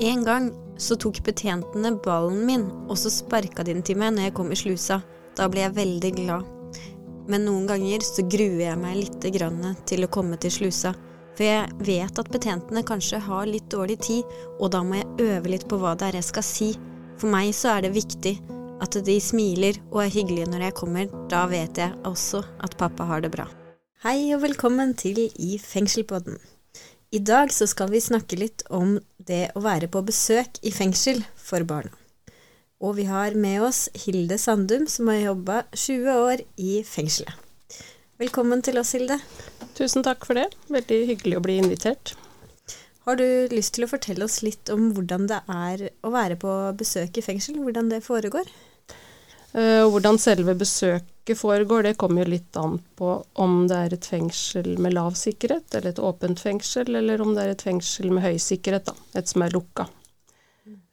En gang så tok betjentene ballen min, og så sparka de den til meg når jeg kom i slusa. Da ble jeg veldig glad. Men noen ganger så gruer jeg meg litt grann til å komme til slusa. For jeg vet at betjentene kanskje har litt dårlig tid, og da må jeg øve litt på hva det er jeg skal si. For meg så er det viktig at de smiler og er hyggelige når jeg kommer. Da vet jeg også at pappa har det bra. Hei og velkommen til I fengselpodden. I dag så skal vi snakke litt om det å være på besøk i fengsel for barna. Og vi har med oss Hilde Sandum, som har jobba 20 år i fengselet. Velkommen til oss, Hilde. Tusen takk for det. Veldig hyggelig å bli invitert. Har du lyst til å fortelle oss litt om hvordan det er å være på besøk i fengsel? Hvordan det foregår? Uh, hvordan selve besøket foregår, det kommer jo litt an på om det er et fengsel med lav sikkerhet, eller et åpent fengsel, eller om det er et fengsel med høy sikkerhet, da, et som er lukka.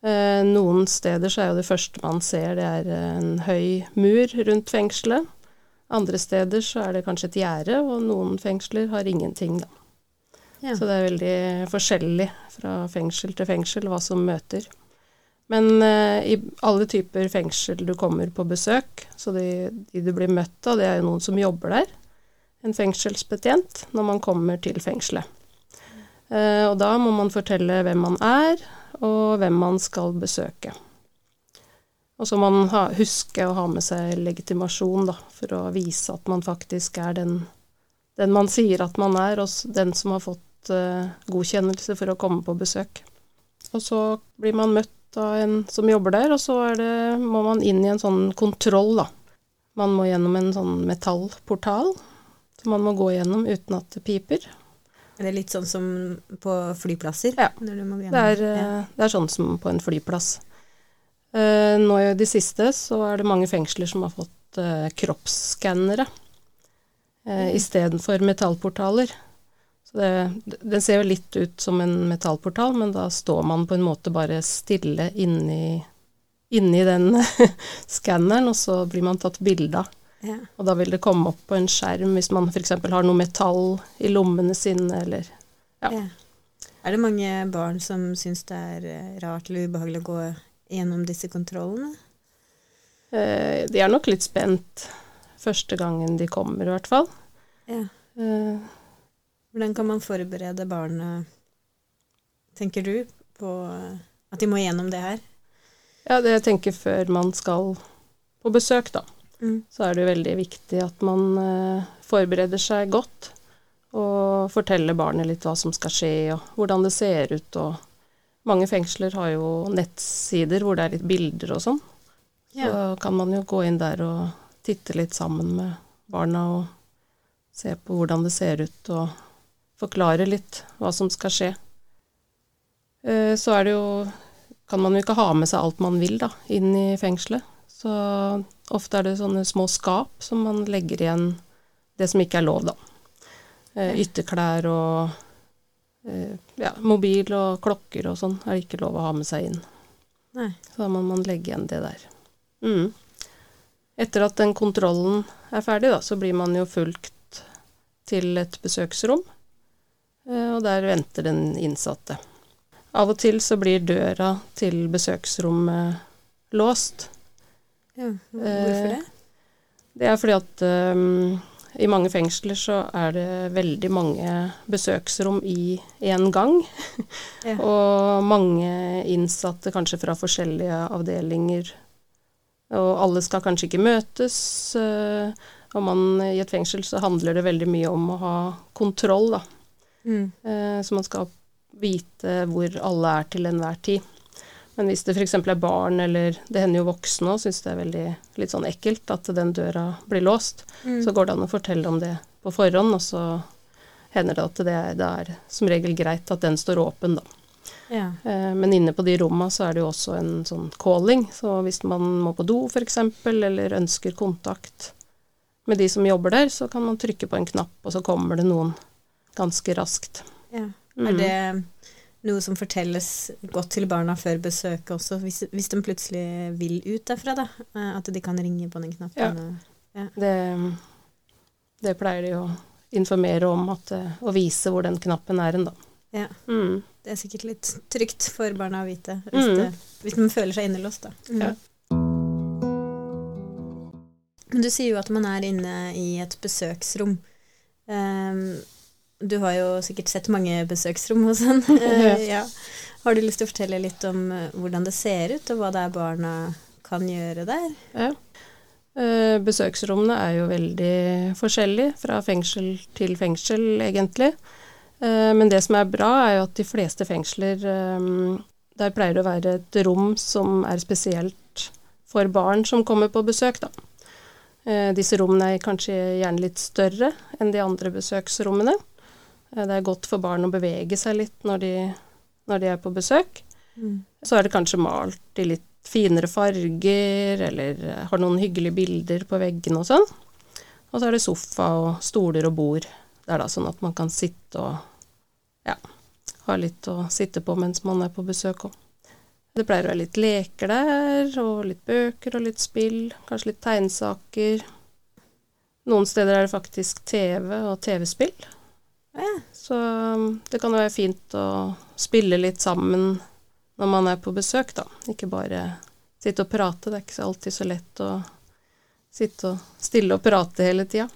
Uh, noen steder så er jo det første man ser, det er en høy mur rundt fengselet. Andre steder så er det kanskje et gjerde, og noen fengsler har ingenting, da. Ja. Så det er veldig forskjellig fra fengsel til fengsel hva som møter. Men uh, i alle typer fengsel du kommer på besøk, så de, de, du blir møtt av, det er jo noen som jobber der. En fengselsbetjent når man kommer til fengselet. Uh, og da må man fortelle hvem man er, og hvem man skal besøke. Og så må man ha, huske å ha med seg legitimasjon, da, for å vise at man faktisk er den, den man sier at man er, og den som har fått uh, godkjennelse for å komme på besøk. Og så blir man møtt av en som jobber der, og så det, må man inn i en sånn kontroll, da. Man må gjennom en sånn metallportal som man må gå gjennom uten at det piper. Er det litt sånn som på flyplasser? Ja. Det er. Eh, det, er, sånn som på en flyplass. Uh, nå i det siste så er det mange fengsler som har fått uh, kroppsskannere mm. istedenfor metallportaler. Den ser jo litt ut som en metallportal, men da står man på en måte bare stille inni, inni den skanneren, og så blir man tatt bilde av. Ja. Og da vil det komme opp på en skjerm hvis man f.eks. har noe metall i lommene sine, eller ja. ja. Er det mange barn som syns det er eh, rart eller ubehagelig å gå gjennom disse kontrollene? Eh, de er nok litt spent første gangen de kommer, i hvert fall. Ja. Eh, hvordan kan man forberede barnet, tenker du, på at de må gjennom det her? Ja, det jeg tenker før man skal på besøk, da, mm. så er det veldig viktig at man uh, forbereder seg godt. Og forteller barnet litt hva som skal skje, og hvordan det ser ut. Og mange fengsler har jo nettsider hvor det er litt bilder og sånn. Ja. Så kan man jo gå inn der og titte litt sammen med barna og se på hvordan det ser ut, og forklare litt hva som skal skje. Eh, så er det jo kan man jo ikke ha med seg alt man vil da, inn i fengselet. Så ofte er det sånne små skap som man legger igjen det som ikke er lov, da. Eh, ytterklær og eh, ja, mobil og klokker og sånn er det ikke lov å ha med seg inn. Nei. Så da må man legge igjen det der. Mm. Etter at den kontrollen er ferdig, da, så blir man jo fulgt til et besøksrom. Eh, og der venter den innsatte. Av og til så blir døra til besøksrommet låst. Ja, hvorfor det? Eh, det er fordi at um, i mange fengsler så er det veldig mange besøksrom i én gang. Ja. og mange innsatte kanskje fra forskjellige avdelinger. Og alle skal kanskje ikke møtes. Og man, i et fengsel så handler det veldig mye om å ha kontroll, da. Mm. Eh, så man skal vite hvor alle er til enhver tid. Men hvis det f.eks. er barn, eller det hender jo voksne òg, syns det er veldig litt sånn ekkelt at den døra blir låst, mm. så går det an å fortelle om det på forhånd, og så hender det at det er, det er som regel greit at den står åpen, da. Ja. Eh, men inne på de romma så er det jo også en sånn calling, så hvis man må på do f.eks., eller ønsker kontakt med de som jobber der, så kan man trykke på en knapp, og så kommer det noen ganske raskt. Ja. Er mm. det noe som fortelles godt til barna før besøket også, hvis, hvis, de plutselig vil ut derfra, da? Eh, at de kan ringe på den knappen? Ja. Og, ja. Det, det, pleier de å informere om, at, og vise hvor den knappen er hen, da. Ja. Mm. Det er sikkert litt trygt for barna å vite, hvis, Mm. det, hvis de føler seg innelåst, da. Mm. Ja. Men du sier jo at man er inne i et besøksrom. Ehm, du har jo sikkert sett mange besøksrom sånn. Eh, ja. Har du lyst til å fortelle litt om eh, hvordan det ser ut, og hva det er barna kan gjøre der? Ja. Eh, Besøksrommene er jo veldig forskjellige fra fengsel til fengsel, egentlig. Men det som er bra, er jo at de fleste fengsler Der pleier det å være et rom som er spesielt for barn som kommer på besøk, da. Disse rommene er kanskje gjerne litt større enn de andre besøksrommene. Eh, Det er godt for barn å bevege seg litt når de, når de er på besøk. Så er det kanskje malt i litt finere farger, eller eh, har noen hyggelige bilder på veggene og sånn. Og så er det sofa og stoler og bord der, da, sånn at man kan sitte og ja, ha litt å sitte på mens man er på besøk òg. Det pleier å være litt leker der, og litt bøker og litt spill, kanskje litt tegnsaker. Noen steder er det faktisk TV og TV-spill. Ja. Så um, det kan jo være fint å spille litt sammen når man er på besøk, da. Ikke bare sitte og prate. Det er ikke alltid så lett å sitte og stille og prate hele tida.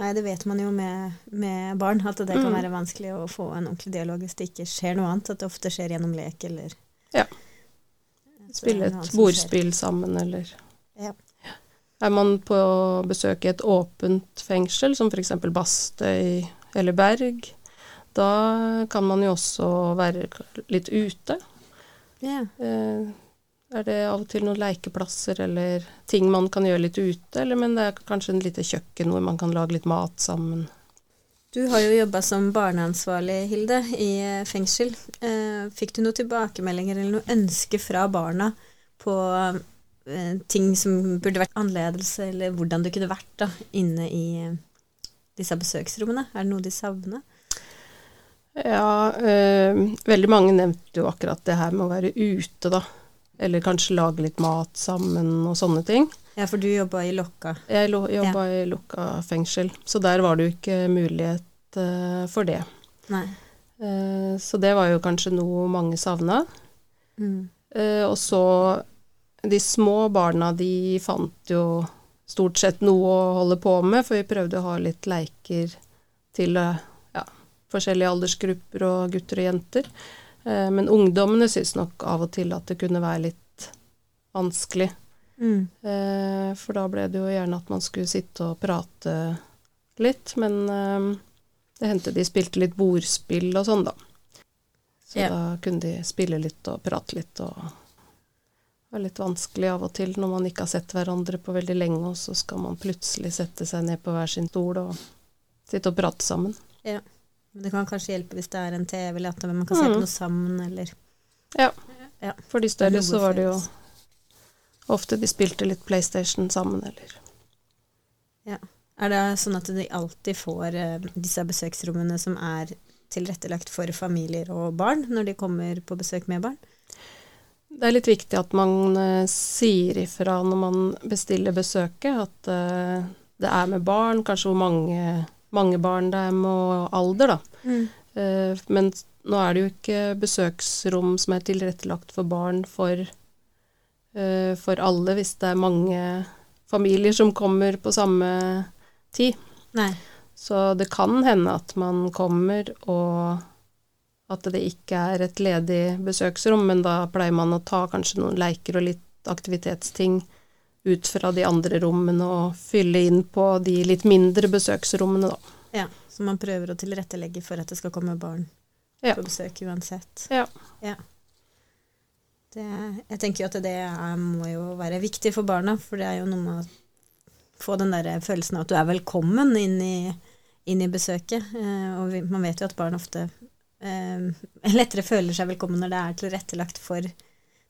Nei, det vet man jo med, med barn, at det kan Mm. være vanskelig å få en ordentlig dialog hvis det ikke skjer noe annet. At det ofte skjer gjennom lek eller Ja. Spille et bordspill sammen, eller Ja. Er man på besøk i et åpent fengsel, som f.eks. Bastøy eller Berg, da kan man jo også være litt ute. Eh, er det av og til noen lekeplasser eller ting man kan gjøre litt ute, eller men det er kanskje en lite kjøkken hvor man kan lage litt mat sammen. Du har jo jobba som barneansvarlig, Hilde, i fengsel. Eh, Fikk du noen tilbakemeldinger eller noe ønske fra barna på eh, ting som burde vært annerledes, eller hvordan det kunne vært da, inne i eh, disse besøksrommene? Er det noe de savner? Ja, øh, veldig mange nevnte jo akkurat det her med å være ute, da. Eller kanskje lage litt mat sammen og sånne ting. Ja, for du jobba i Lokka. Jeg jobba i lukka fengsel, så der var det jo ikke mulighet øh, for det. Nei. Eh, så det var jo kanskje noe mange savna. Mm. Og så De små barna, de fant jo stort sett noe å holde på med, for vi prøvde å ha litt leiker til eh, ja, forskjellige aldersgrupper og gutter og jenter. Eh, men ungdommene syntes nok av og til at det kunne være litt vanskelig. Mm. Eh, for da ble det jo gjerne at man skulle sitte og prate litt, men det hendte de spilte litt bordspill og sånn, da. Så Ja. da kunne de spille litt og prate litt, og det er litt vanskelig av og til når man ikke har sett hverandre på veldig lenge, og så skal man plutselig sette seg ned på hver sin stol og sitte og prate sammen. Ja. Men det kan kanskje hjelpe hvis det er en TV, eller at man kan se Mm. på noe sammen, eller For de større så var det jo ofte de spilte litt PlayStation sammen, eller Er det sånn at de alltid får eh, disse besøksrommene som er tilrettelagt for familier og barn, når de kommer på besøk med barn? Det er litt viktig at man eh, sier ifra når man bestiller besøket, at eh, det er med barn, kanskje hvor mange, mange barn det er med, alder, da. Eh, men nå er det jo ikke besøksrom som er tilrettelagt for barn for, for alle, hvis det er mange familier som kommer på samme tid. Nei. Så det kan hende at man kommer og at det ikke er et ledig besøksrom, men da pleier man å ta kanskje noen leiker og litt aktivitetsting ut fra de andre rommene og fylle inn på de litt mindre besøksrommene, da. Ja, så man prøver å tilrettelegge for at det skal komme barn Ja. på besøk uansett. Ja. Det, jeg tenker jo at det er, må jo være viktig for barna, for det er jo noe med å få den der følelsen av at du er velkommen inn i, inn i besøket. Eh, og vi, man vet jo at barn ofte lettere føler seg velkommen når det er tilrettelagt for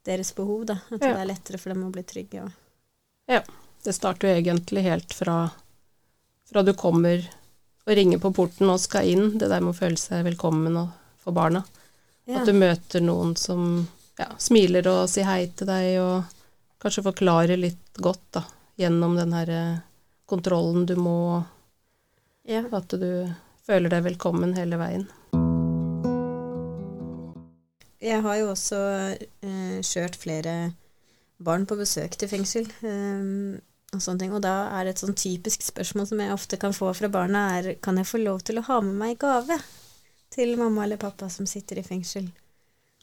deres behov. Da. At Ja. det er lettere for dem å bli trygge. Og, Det starter jo egentlig helt fra, fra du kommer og ringer på porten og skal inn, det der med å føle seg velkommen og, for barna. ja. At du møter noen som ja, smiler og sier hei til deg, og kanskje forklarer litt godt da, gjennom den her eh, kontrollen du må, ja. at du føler deg velkommen hele veien. Jeg har jo også eh, kjørt flere barn på besøk til fengsel. eh, og sånne ting. Og da er det et sånn typisk spørsmål som jeg ofte kan få fra barna, er kan jeg få lov til å ha med meg gave til mamma eller pappa som sitter i fengsel?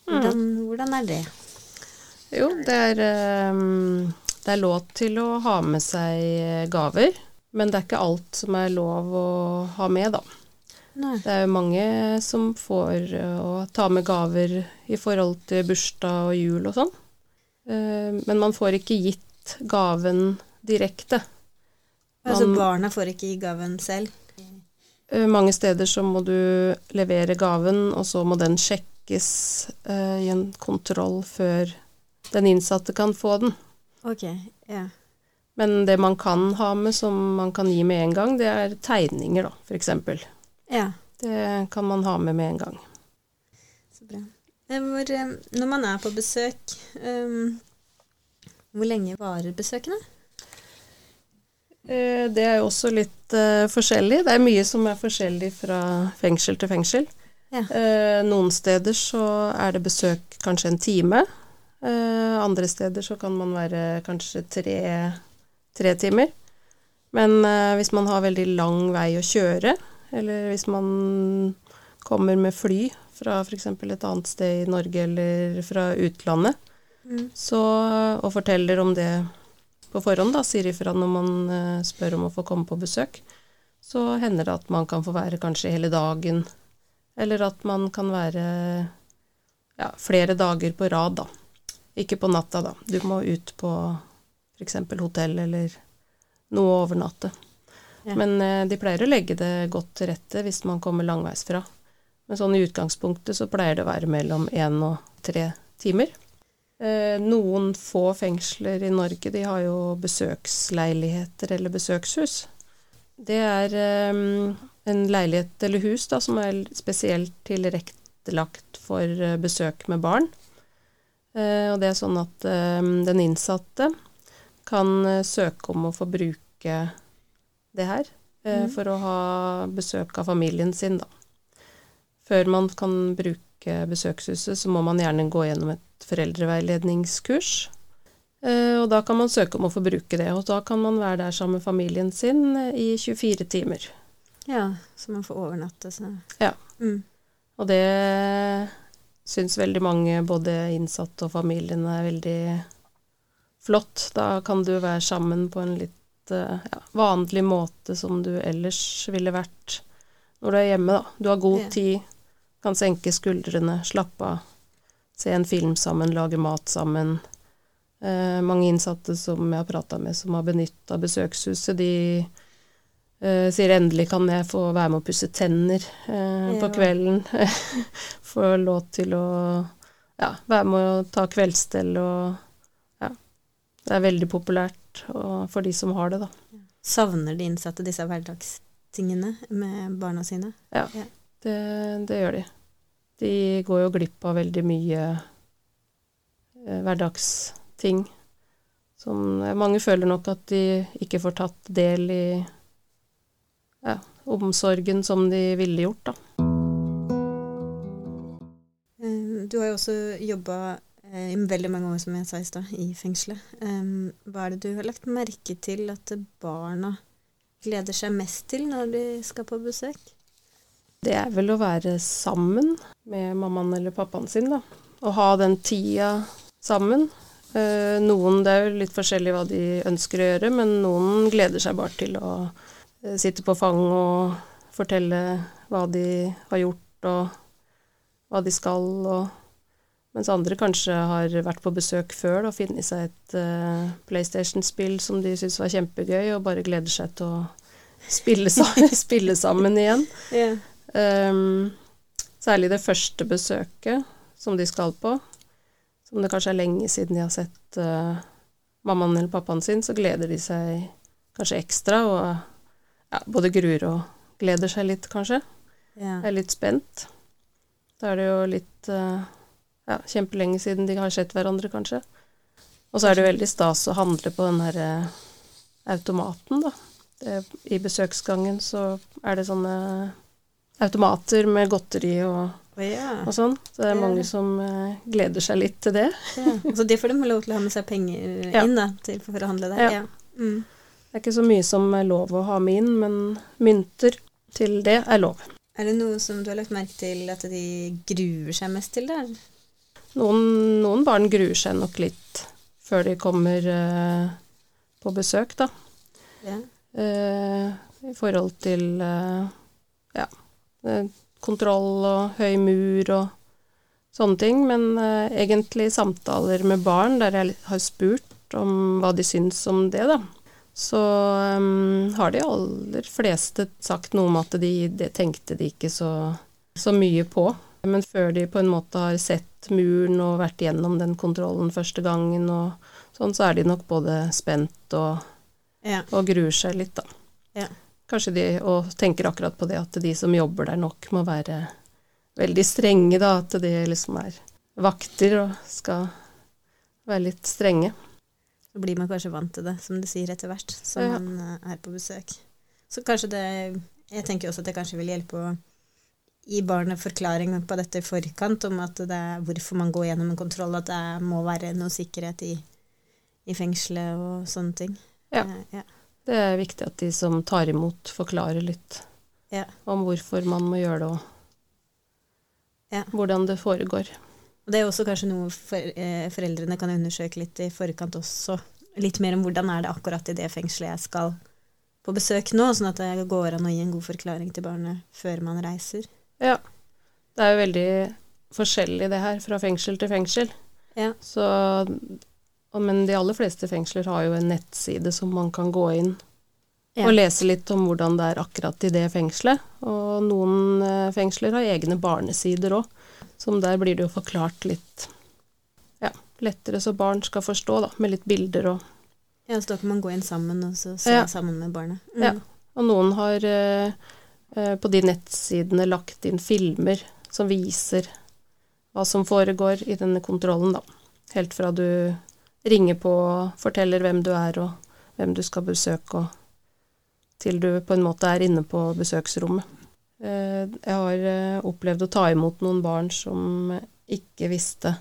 Hvordan, hvordan er det? Jo, det er, ehm, det er lov til å ha med seg gaver, men det er ikke alt som er lov å ha med, da. Nei. Det er jo mange som får eh, å ta med gaver i forhold til bursdag og jul og sånn. Eh, Men man får ikke gitt gaven direkte. Altså barna får ikke gi gaven selv? Eh, Mange steder så må du levere gaven, og så må den sjekkes i en kontroll før den innsatte kan få den. Ok, ja. Men det man kan ha med som man kan gi med en gang, det er tegninger, da, eksempel. Ja, Det kan man ha med med en gang. så bra. Hvor, eh, når man er på besøk, um, hvor lenge varer besøkene? Eh, Det er jo også litt uh, forskjellig. Det er mye som er forskjellig fra fengsel til fengsel. Ja. Uh, noen steder så er det besøk kanskje en time. Uh, andre steder så kan man være kanskje tre, tre timer. Men hvis man har veldig lang vei å kjøre, eller hvis man kommer med fly fra f.eks. et annet sted i Norge eller fra utlandet, Mm. så, og forteller om det på forhånd, da, sier ifra når man eh, spør om å få komme på besøk, så hender det at man kan få være kanskje hele dagen, eller at man kan være ja, flere dager på rad, da. Ikke på natta, da. Du må ut på f.eks. hotell eller noe å overnatte. Men eh, de pleier å legge det godt til rette hvis man kommer langveisfra. Men sånn i utgangspunktet så pleier det å være mellom én og tre timer. Eh, noen få fengsler i Norge de har jo besøksleiligheter eller besøkshus. Det er eh, en leilighet eller hus da, som er spesielt tilrettelagt for besøk med barn. Og det er sånn at den innsatte kan søke om å få bruke det her eh, Mhm. for å ha besøk av familien sin, da. Før man kan bruke besøkshuset, så må man gjerne gå gjennom et foreldreveiledningskurs. Eh, og da kan man søke om å få bruke det, og da kan man være der sammen med familien sin eh, i 24 timer. Ja, så man får overnatte, så Ja. Mm. Og det syns veldig mange, både innsatte og familien, er veldig flott. Da kan du være sammen på en litt ja, vanlig måte som du ellers ville vært når du er hjemme, da. Du har god Ja. tid, kan senke skuldrene, slappe av, se en film sammen, lage mat sammen. Eh, mange innsatte som jeg har prata med som har benytta besøkshuset, de eh, sier endelig kan jeg få være med å pusse tenner eh, på kvelden. få lov til å ja, være med å ta kveldsstell og ja. Det er veldig populært og, for de som har det, da. Savner de innsatte disse hverdagstingene med barna sine? Det, det gjør de. De går jo glipp av veldig mye eh, hverdagsting. Som eh, mange føler nok at de ikke får tatt del i ja, omsorgen som de ville gjort, da. Du har jo også jobba veldig mange år, som jeg sa i stad, i fengselet. Um, Hva er det du har lagt merke til at barna gleder seg mest til når de skal på besøk? Det er vel å være sammen med mammaen eller pappaen sin, da. Og ha den tida sammen. Eh, noen, Det er jo litt forskjellig hva de ønsker å gjøre, men noen gleder seg bare til å eh, sitte på fang og fortelle hva de har gjort, og hva de skal, og mens andre kanskje har vært på besøk før og funnet seg et uh, PlayStation-spill som de syns var kjempegøy, og bare gleder seg til å spille, sammen, spille sammen igjen. Yeah. Um, særlig det første besøket som de skal på, som det kanskje er lenge siden de har sett uh, mammaen eller pappaen sin, så gleder de seg kanskje ekstra, og ja, både gruer og gleder seg litt, kanskje. Yeah. Er litt spent. Da er det jo litt eh, ja, kjempelenge siden de har sett hverandre, kanskje. Og så er det veldig stas å handle på den her eh, automaten, da. Det, I besøksgangen så er det sånne automater med godteri og ja. og sånn. Så det er mange som uh, gleder seg litt til det. ja. Så det får de lov til å ha med seg penger Ja. inn da, til for å handle der. Ja. Ja. Mm. Det er ikke så mye som er lov å ha med inn, men mynter til det er lov. Er det noe som du har lagt merke til at de gruer seg mest til der? Noen, noen barn gruer seg nok litt før de kommer eh, på besøk, da. Ja. Eh, I forhold til eh, ja, kontroll og høy mur og sånne ting. Men egentlig samtaler med barn der jeg har spurt om hva de syns om det, da. Så har de aller fleste sagt noe om at de, det tenkte de ikke så, så mye på. Men før de på en måte har sett muren og vært gjennom den kontrollen første gangen og sånn, så er de nok både spent og Ja. og gruer seg litt, da. Ja. Kanskje de og tenker akkurat på det at de som jobber der nok må være veldig strenge, da. At de liksom er vakter og skal være litt strenge. Så blir man kanskje vant til det, som du sier, etter hvert som Ja. man eh, er på besøk. Så kanskje det Jeg tenker også at det kanskje vil hjelpe å gi barnet forklaring på dette i forkant, om at det er hvorfor man går gjennom en kontroll, at det må være noe sikkerhet i, i fengselet og sånne ting. Ja. Eh, ja. Det er viktig at de som tar imot, forklarer litt Ja. om hvorfor man må gjøre det, og Ja. hvordan det foregår. Og det er også kanskje noe for, eh, foreldrene kan undersøke litt i forkant også. Litt mer om hvordan er det akkurat i det fengselet jeg skal på besøk nå, sånn at det går an å gi en god forklaring til barnet før man reiser. Ja. Det er jo veldig forskjellig det her, fra fengsel til fengsel. Ja. Så, men de aller fleste fengsler har jo en nettside som man kan gå inn Ja. og lese litt om hvordan det er akkurat i det fengselet. Og noen eh, fengsler har egne barnesider òg, som der blir det jo forklart litt ja, lettere så barn skal forstå, da, med litt bilder og Ja, så da kan man gå inn sammen og se Ja. sammen med barnet. Mm. Ja. Og noen har eh, eh, på de nettsidene lagt inn filmer som viser hva som foregår i denne kontrollen, da. Helt fra du ringer på og forteller hvem du er og hvem du skal besøke, og til du på en måte er inne på besøksrommet. Eh, jeg har eh, opplevd å ta imot noen barn som ikke visste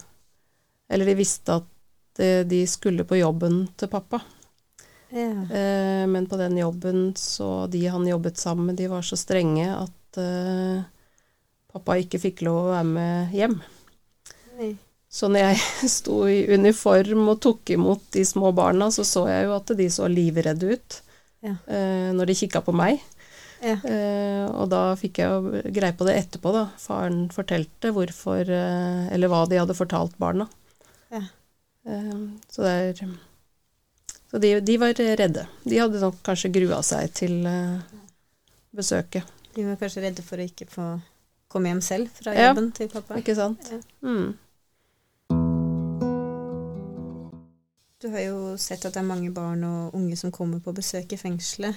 Eller de visste at eh, de skulle på jobben til pappa. Ja. Eh, men på den jobben, så de han jobbet sammen med, de var så strenge at eh, pappa ikke fikk lov å være med hjem. Nei. Så når jeg sto i uniform og tok imot de små barna, så så jeg jo at de så livredde ut Ja. eh, når de kikka på meg. Ja. Eh, og da fikk jeg jo greie på det etterpå, da. Faren fortalte hvorfor eh, Eller hva de hadde fortalt barna. Ja. Så det er Så de, de var redde. De hadde nok kanskje grua seg til eh, besøket, De var kanskje redde for å ikke få komme hjem selv fra Ja. jobben til pappa. ikke sant? Ja. Mm. Du har jo sett at det er mange barn og unge som kommer på besøk i fengselet.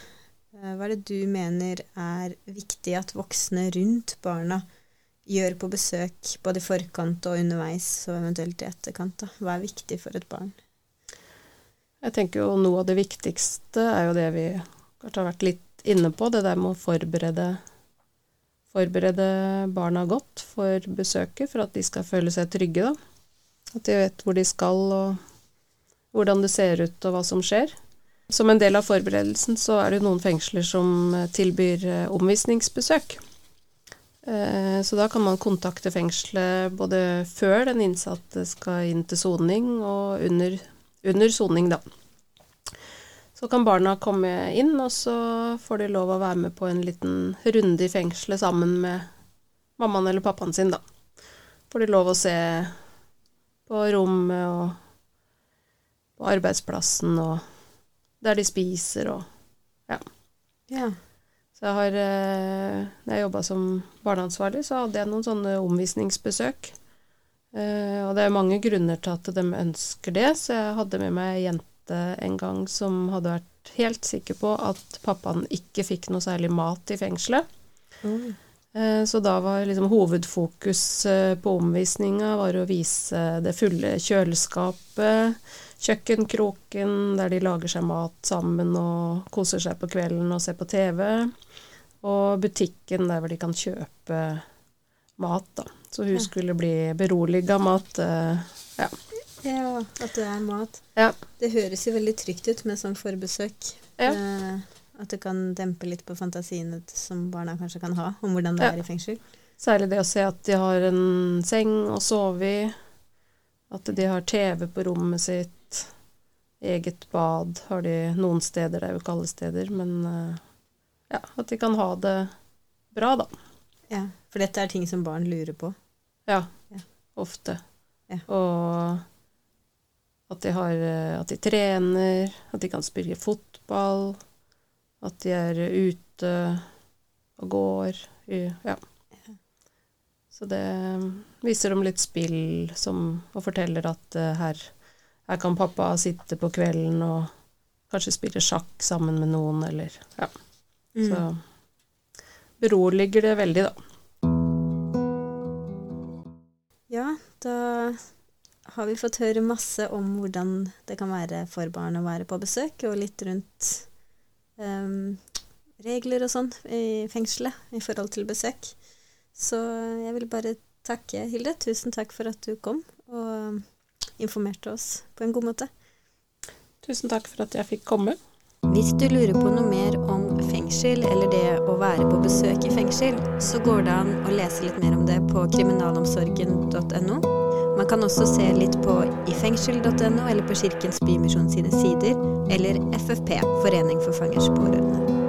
Eh, Hva er det du mener er viktig at voksne rundt barna gjør på besøk, både i forkant og underveis, og eventuelt i etterkant? Da? Hva er viktig for et barn? Jeg tenker jo noe av det viktigste er jo det vi kanskje har vært litt inne på, det der med å forberede, forberede barna godt for besøket, for at de skal føle seg trygge, da. At de vet hvor de skal, og hvordan det ser ut, og hva som skjer. Som en del av forberedelsen så er det jo noen fengsler som tilbyr eh, omvisningsbesøk. Eh, Så da kan man kontakte fengselet både før den innsatte skal inn til soning, og under under soning, da. Så kan barna komme inn, og så får de lov å være med på en liten runde i fengselet sammen med mammaen eller pappaen sin, da. Får de lov å se på rommet og på arbeidsplassen og der de spiser og Ja. Så jeg har eh, Når jeg jobba som barneansvarlig, så hadde jeg noen sånne omvisningsbesøk. Eh, og det er mange grunner til at de ønsker det, så jeg hadde med meg ei jente en gang som hadde vært helt sikker på at pappaen ikke fikk noe særlig mat i fengselet. Eh, Så da var liksom hovedfokus eh, på omvisninga var å vise det fulle kjøleskapet, kjøkkenkroken der de lager seg mat sammen og koser seg på kvelden og ser på TV, og butikken der hvor de kan kjøpe mat da, Så hun skulle bli beroliga med at eh, ja. Ja, at det er mat. Ja. Det høres jo veldig trygt ut med sånn forbesøk. Ja. Eh, at det kan dempe litt på fantasiene som barna kanskje kan ha om hvordan det er i fengsel. Særlig det å se at de har en seng å sove i, at de har TV på rommet sitt, eget bad har de noen steder, det er jo ikke alle steder, men eh, ja, at de kan ha det bra, da. Ja, For dette er ting som barn lurer på. Ja, Ja. ofte. Ja. Og at de har eh, At de trener, at de kan spille fotball, at de er ute og går. Ja. Så det viser dem litt spill som, og forteller at eh, her, her kan pappa sitte på kvelden og kanskje spille sjakk sammen med noen, eller Ja. Mm. Så beroliger det veldig, da. Ja, da har vi fått høre masse om hvordan det kan være for barn å være på besøk, og litt rundt um, regler og sånn i fengselet i forhold til besøk. Så jeg vil bare takke Hilde. Tusen takk for at du kom og informerte oss på en god måte. Tusen takk for at jeg fikk komme. Hvis du lurer på noe mer om fengsel eller det å være på besøk i fengsel, så går det an å lese litt mer om det på kriminalomsorgen.no. Man kan også se litt på ifengsel.no eller på Kirkens Bymisjon sine sider, eller FFP, Forening for fangers pårørende.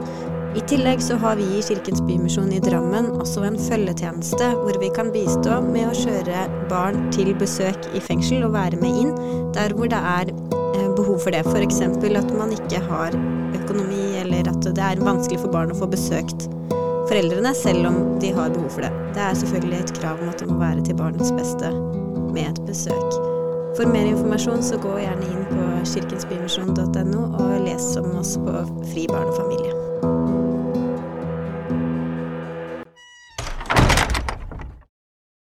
I tillegg så har vi i Kirkens Bymisjon i Drammen også en følgetjeneste hvor vi kan bistå med å kjøre barn til besøk i fengsel og være med inn der hvor det er behov for det. F.eks. at man ikke har økonomi, eller at det er vanskelig for barn å få besøkt foreldrene selv om de har behov for det. Det er selvfølgelig et krav om at det må være til barnets beste med et besøk. For mer informasjon så gå gjerne inn på kirkensbymisjon.no og les om oss på Fri barn og familie.